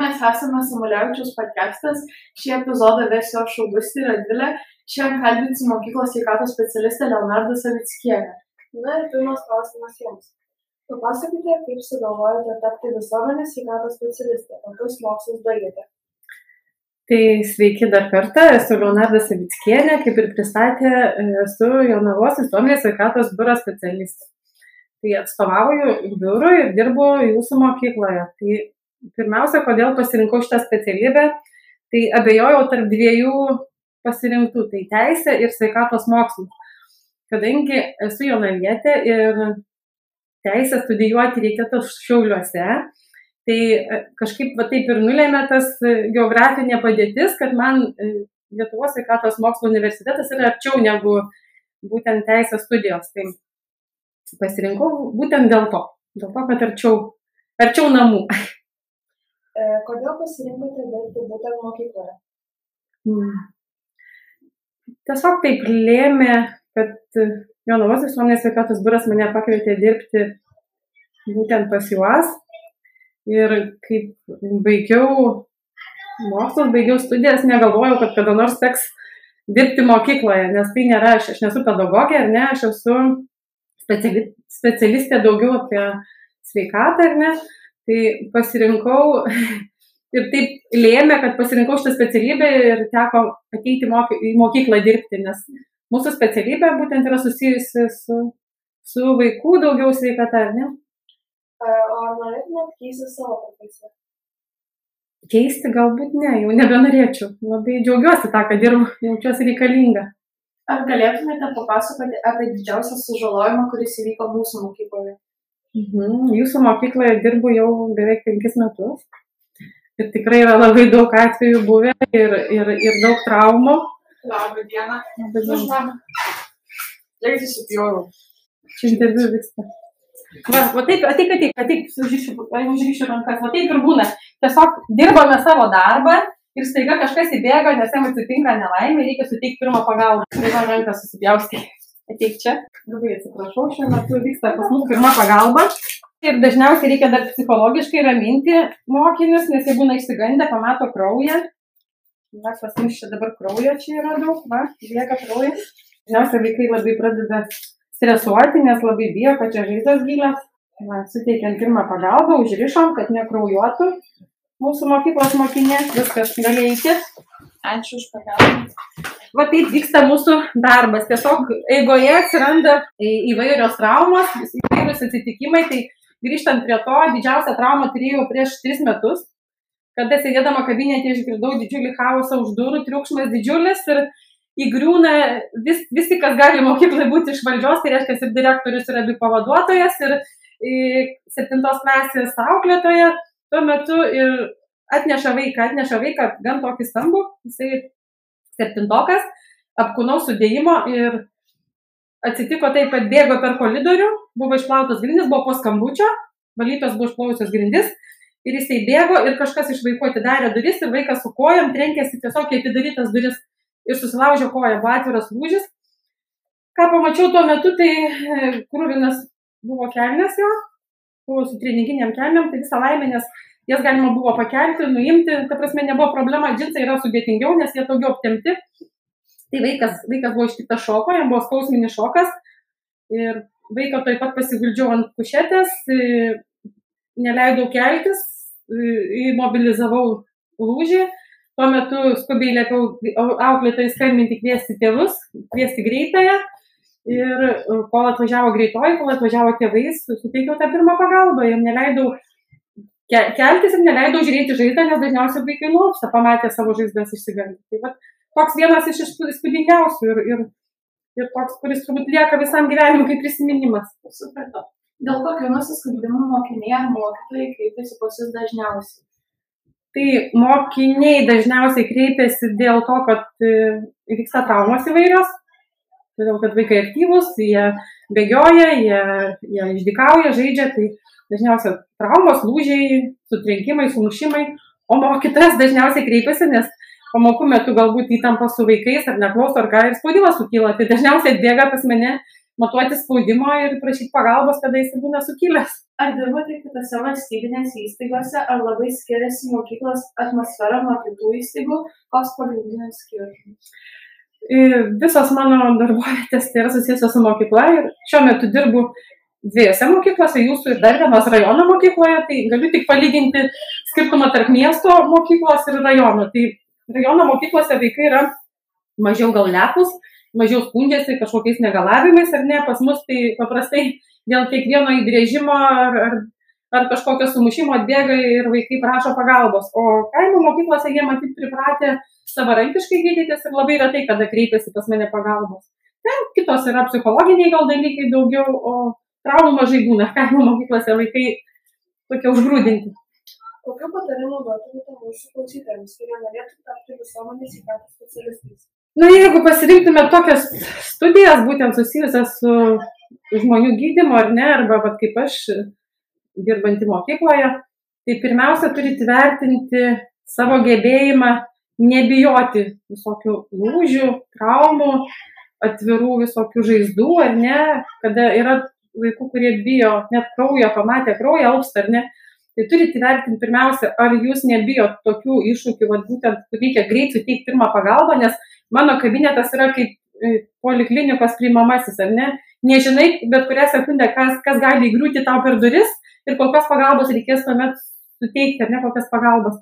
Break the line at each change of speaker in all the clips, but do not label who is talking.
mes esame Samuliaučiaus podcastas. Šį epizodą ves jo šaugustį Radvilė. Šiandien kalbinsi mokyklos sveikatos specialistę Leonardą Savickienę.
Na ir pirmas klausimas jums. Papasakokite, kaip sugalvojote tapti visuomenės sveikatos specialistė, kokius mokslus baigėte.
Tai sveiki dar kartą, esu Leonarda Savickienė, kaip ir pristatė, esu Jonavos visuomenės sveikatos biuro specialistė. Tai atstovauju biurui ir dirbu jūsų mokykloje. Tai pirmiausia, kodėl pasirinkau šitą specialybę, tai abejojau tarp dviejų pasirinktų, tai teisė ir sveikatos mokslus. Kadangi esu jaunavietė ir teisę studijuoti reikėtų šiauliuose, tai e, kažkaip va taip ir nulėmė tas geografinė padėtis, kad man e, Lietuvos sveikatos mokslo universitetas yra arčiau negu būtent teisės studijos. Tai pasirinkau būtent dėl to, dėl to, kad arčiau, arčiau namų.
E, kodėl pasirinkote dirbti būtent mokykloje?
Hmm. Tiesiog taip lėmė, kad Jonavos visuomenės sveikatos biuras mane pakvietė dirbti būtent pas juos. Ir kaip baigiau mokslus, baigiau studijas, negalvojau, kad kada nors teks dirbti mokykloje, nes tai nėra, aš, aš nesu pedagogė, ar ne, aš esu speciali, specialistė daugiau apie sveikatą, ar ne, Tai pasirinkau ir taip lėmė, kad pasirinkau šitą specialybę ir teko ateiti į mokyklą dirbti, nes mūsų specialybė būtent yra susijusi su, su vaikų daugiau sveikata, ar ne?
O ar norėtumėt keisti savo profesiją?
Keisti galbūt ne, jau nebenorėčiau. Labai džiaugiuosi tą, kad dirbu, jaučiuosi reikalinga.
Ar galėtumėte papasakoti apie didžiausią sužalojimą, kuris įvyko mūsų mokykloje?
Mhm. Jūsų mokykloje dirbu jau beveik penkis metus. Ir tikrai yra labai daug atvejų buvę ir, ir, ir daug traumų.
Labą dieną. Labą dieną. Leidžiu įsipjovau.
Čia interviu vyksta. Va, va taip, ateik, ateik, ateik, užryšiu rankas, va taip ir būna. Tiesiog dirbame savo darbą ir staiga kažkas įbėga, nes jam atsitinka nelaimė, reikia suteikti pirmą pagalbą. Va ranką susipjausti ateik čia. Labai atsiprašau, šiuo metu vyksta pas mus pirma pagalba. Ir dažniausiai reikia dar psichologiškai raminti mokinius, nes jie būna išsigandę, pamato kraują. Na, pas mus čia dabar kraujo čia yra daug, va, lieka kraujas. Dažniausiai vaikai labai pradeda stresuoti, nes labai bijo, kad čia žaizdos gilios. Va, suteikiant pirmą pagalbą, užrišom, kad nekraujuotų mūsų mokyklos mokinė, viskas gali eiti.
Ačiū už pagalbą
va taip vyksta mūsų darbas. Tiesiog eigoje atsiranda įvairios traumos, įvairios atsitikimai. Tai grįžtant prie to, didžiausią traumą turėjau prieš tris metus, kada sėdėdama kabinete išgirdau didžiulį chaosą už durų, triukšmas didžiulis ir įgriūna vis, visi, kas gali mokyklai būti iš valdžios, tai reiškia ir direktorius, ir abi pavaduotojas, ir, septintos klasės auklėtoja tuo metu ir atneša vaiką, atneša vaiką gan tokį stambų, jisai septintokas, apkūnaus sudėjimo ir atsitiko taip, kad bėgo per koridorių, buvo išplautas grindis, buvo po skambučio, valytos buvo išplausios grindis ir jisai bėgo ir kažkas iš vaikų atidarė duris ir vaikas su kojom trenkėsi tiesiog į atidarytas duris ir susilaužė koją, buvo atviras lūžis. Ką pamačiau tuo metu, tai e, krūvinas buvo kelnes jo, buvo su treninginiam kelniam, tai visą laimę, nes jas galima buvo pakelti, nuimti, ta prasme nebuvo problema, džinsai yra sudėtingiau, nes jie daugiau aptemti. Tai vaikas, vaikas buvo ištiktas šoko, jam buvo skausminis šokas ir vaiką taip pat pasiguldžiau ant kušetės, neleidau keltis, įmobilizavau lūžį, tuo metu skubiai liepiau auklėtojai skambinti kviesti tėvus, kviesti greitąją ir kol atvažiavo greitoji, kol atvažiavo tėvai, suteikiau tą pirmą pagalbą ir neleidau keltis ir neleidau žiūrėti žaizdą, nes dažniausiai vaikai nuopsta, pamatę savo žaizdas išsigandę. Tai va, toks vienas iš įspūdingiausių ir, ir, ir toks, kuris turbūt lieka visam gyvenimui kaip prisiminimas.
Supratau. Dėl kokio nusiskundimų mokiniai ar mokytojai kreipiasi pas jūs dažniausiai?
Tai mokiniai dažniausiai kreipiasi dėl to, kad e, vyksta traumos įvairios, todėl kad vaikai aktyvus, jie bėgioja, jie, jie išdikauja, žaidžia, tai dažniausiai traumos, lūžiai, sutrenkimai, sumušimai, o mokytojas dažniausiai kreipiasi, nes pamokų metu galbūt įtampa su vaikais ar neklauso ar ką ir spaudimas sukyla, tai dažniausiai atbėga pas mane, matuoti spaudimo ir prašyti pagalbos, kada jis būna sukilęs.
Ar dirbate kitose valstybinėse įstaigose, ar labai skiriasi mokyklos atmosfera nuo kitų įstaigų, koks pagrindinis skirtumas?
Visos mano darbovietės tai yra susijusios su mokykla ir šiuo metu dirbu dviejose mokyklose, jūsų ir dar vienos rajono mokykloje, tai galiu tik palyginti skirtumą tarp miesto mokyklos ir rajono. Tai rajono mokyklose vaikai yra mažiau gal lepus, mažiau skundžiasi kažkokiais negalavimais ar ne, pas mus tai paprastai dėl kiekvieno įgrėžimo ar, ar, ar kažkokio sumušimo atbėga ir vaikai prašo pagalbos. O kaimo mokyklose jie matyt pripratę savarankiškai gydytis ir labai retai kada kreipiasi pas mane pagalbos. Ten kitos yra psichologiniai gal dalykai daugiau, o traumų mažai būna, kaimo mokyklose vaikai tokie užgrūdinti.
Kokiu patarimu duotumėte mūsų klausytojams, kurie norėtų tapti visuomenės sveikatos specialistais?
Na, jeigu pasirinktume tokias studijas, būtent susijusias su žmonių gydymu ar ne, arba vat, kaip aš dirbantį mokykloje, tai pirmiausia turite vertinti savo gebėjimą nebijoti visokių lūžių, traumų, atvirų visokių žaizdų, ar ne, kada yra vaikų, kurie bijo net kraujo, pamatę kraują, alpsta ar ne. Tai turite įvertinti pirmiausia, ar jūs nebijot tokių iššūkių, vad būtent, kur reikia greit suteikti pirmą pagalbą, nes mano kabinetas yra kaip e, poliklinikos priimamasis, ar ne? Nežinai, bet kurią sekundę, kas, kas gali įgriūti tau per duris ir kokios pagalbos reikės tuomet suteikti, ar ne, kokias pagalbos.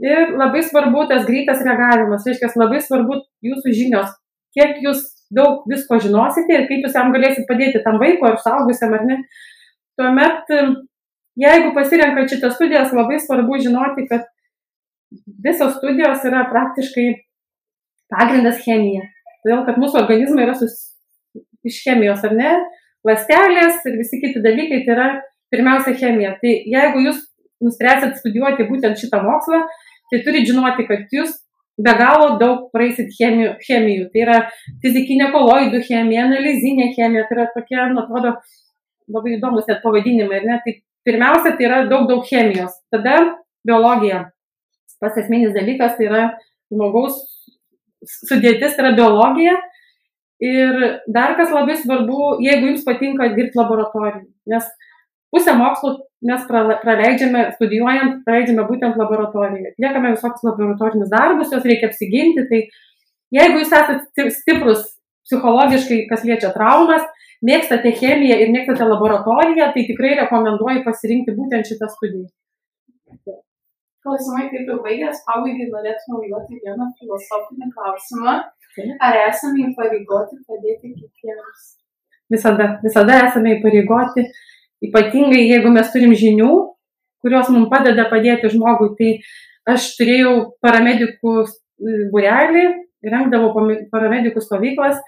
Ir labai svarbu tas greitas reagavimas, reiškia, labai svarbu jūsų žinios, kiek jūs daug visko žinosite ir kaip jūs jam galėsit padėti tam vaikui ar saugusiam ar ne. Tuomet, jeigu pasirenkat šitas studijas, labai svarbu žinoti, kad visos studijos yra praktiškai pagrindas chemija. Todėl, kad mūsų organizmai yra sus... iš chemijos, ar ne? Lastelės ir visi kiti dalykai tai yra pirmiausia chemija. Tai jeigu jūs nuspręsit studijuoti būtent šitą mokslą, tai turite žinoti, kad jūs be galo daug praeisit chemijų, chemijų. Tai yra fizikinė koloidų chemija, analizinė chemija, tai yra tokie, nu, atrodo, labai įdomus net pavadinimai. Ne? Tai pirmiausia, tai yra daug, daug chemijos. Tada biologija. Pas esminis dalykas tai yra žmogaus sudėtis, tai yra biologija. Ir dar kas labai svarbu, jeigu jums patinka dirbti laboratorijai. Nes pusę mokslo mes praleidžiame, studijuojant, praleidžiame būtent laboratorijoje. Atliekame visokius laboratorinius darbus, juos reikia apsiginti. Tai jeigu jūs esate stiprus psichologiškai, kas liečia traumas, mėgstate chemiją ir mėgstate laboratoriją, tai tikrai rekomenduoju pasirinkti būtent šitą studiją.
Klausimai kaip ir baigęs, pabaigai norėtume užduoti vieną filosofinį klausimą. Ar esame įpareigoti padėti kitiems?
Visada, visada esame įpareigoti Ypatingai, jeigu mes turim žinių, kurios mums padeda padėti žmogui. Tai aš turėjau paramedikų būrelį, rengdavau paramedikų stovyklas,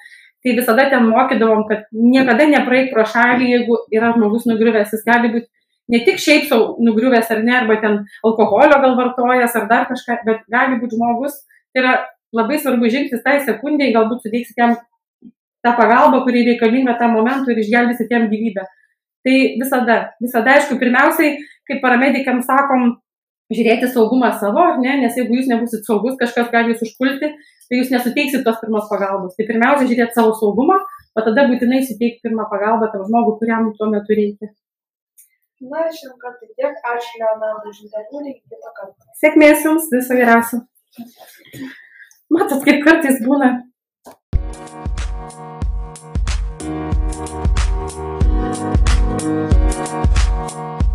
tai visada ten mokydavom, kad niekada nepraeik pro šalį, jeigu yra žmogus nugriuvęs, jis gali būti ne tik šiaip savo nugriuvęs ar ne, arba ten alkoholio gal vartojas ar dar kažką, bet gali būti žmogus, tai yra labai svarbu žingsnis tai sekundėjai, galbūt suteiksit jam tą pagalbą, kuri reikalinga tam momentui ir išgelbėsit jam gyvybę. Tai visada, visada, aišku, pirmiausiai, kaip paramedikams sakom, žiūrėti saugumą savo, ne, nes jeigu jūs nebusit saugus, kažkas gali jūs užpulti, tai jūs nesuteiksit tos pirmos pagalbos. Tai pirmiausia, žiūrėti savo saugumą, o tada būtinai suteikti pirmą pagalbą tam žmogui, kuriam tuo metu reikia.
Na, šiandien kartą tiek. Ačiū, Leonardo, už interviu. Kitą kartą.
Sėkmės jums, viso geriausio. Matot, kaip kartais būna. Thank you. Thank you.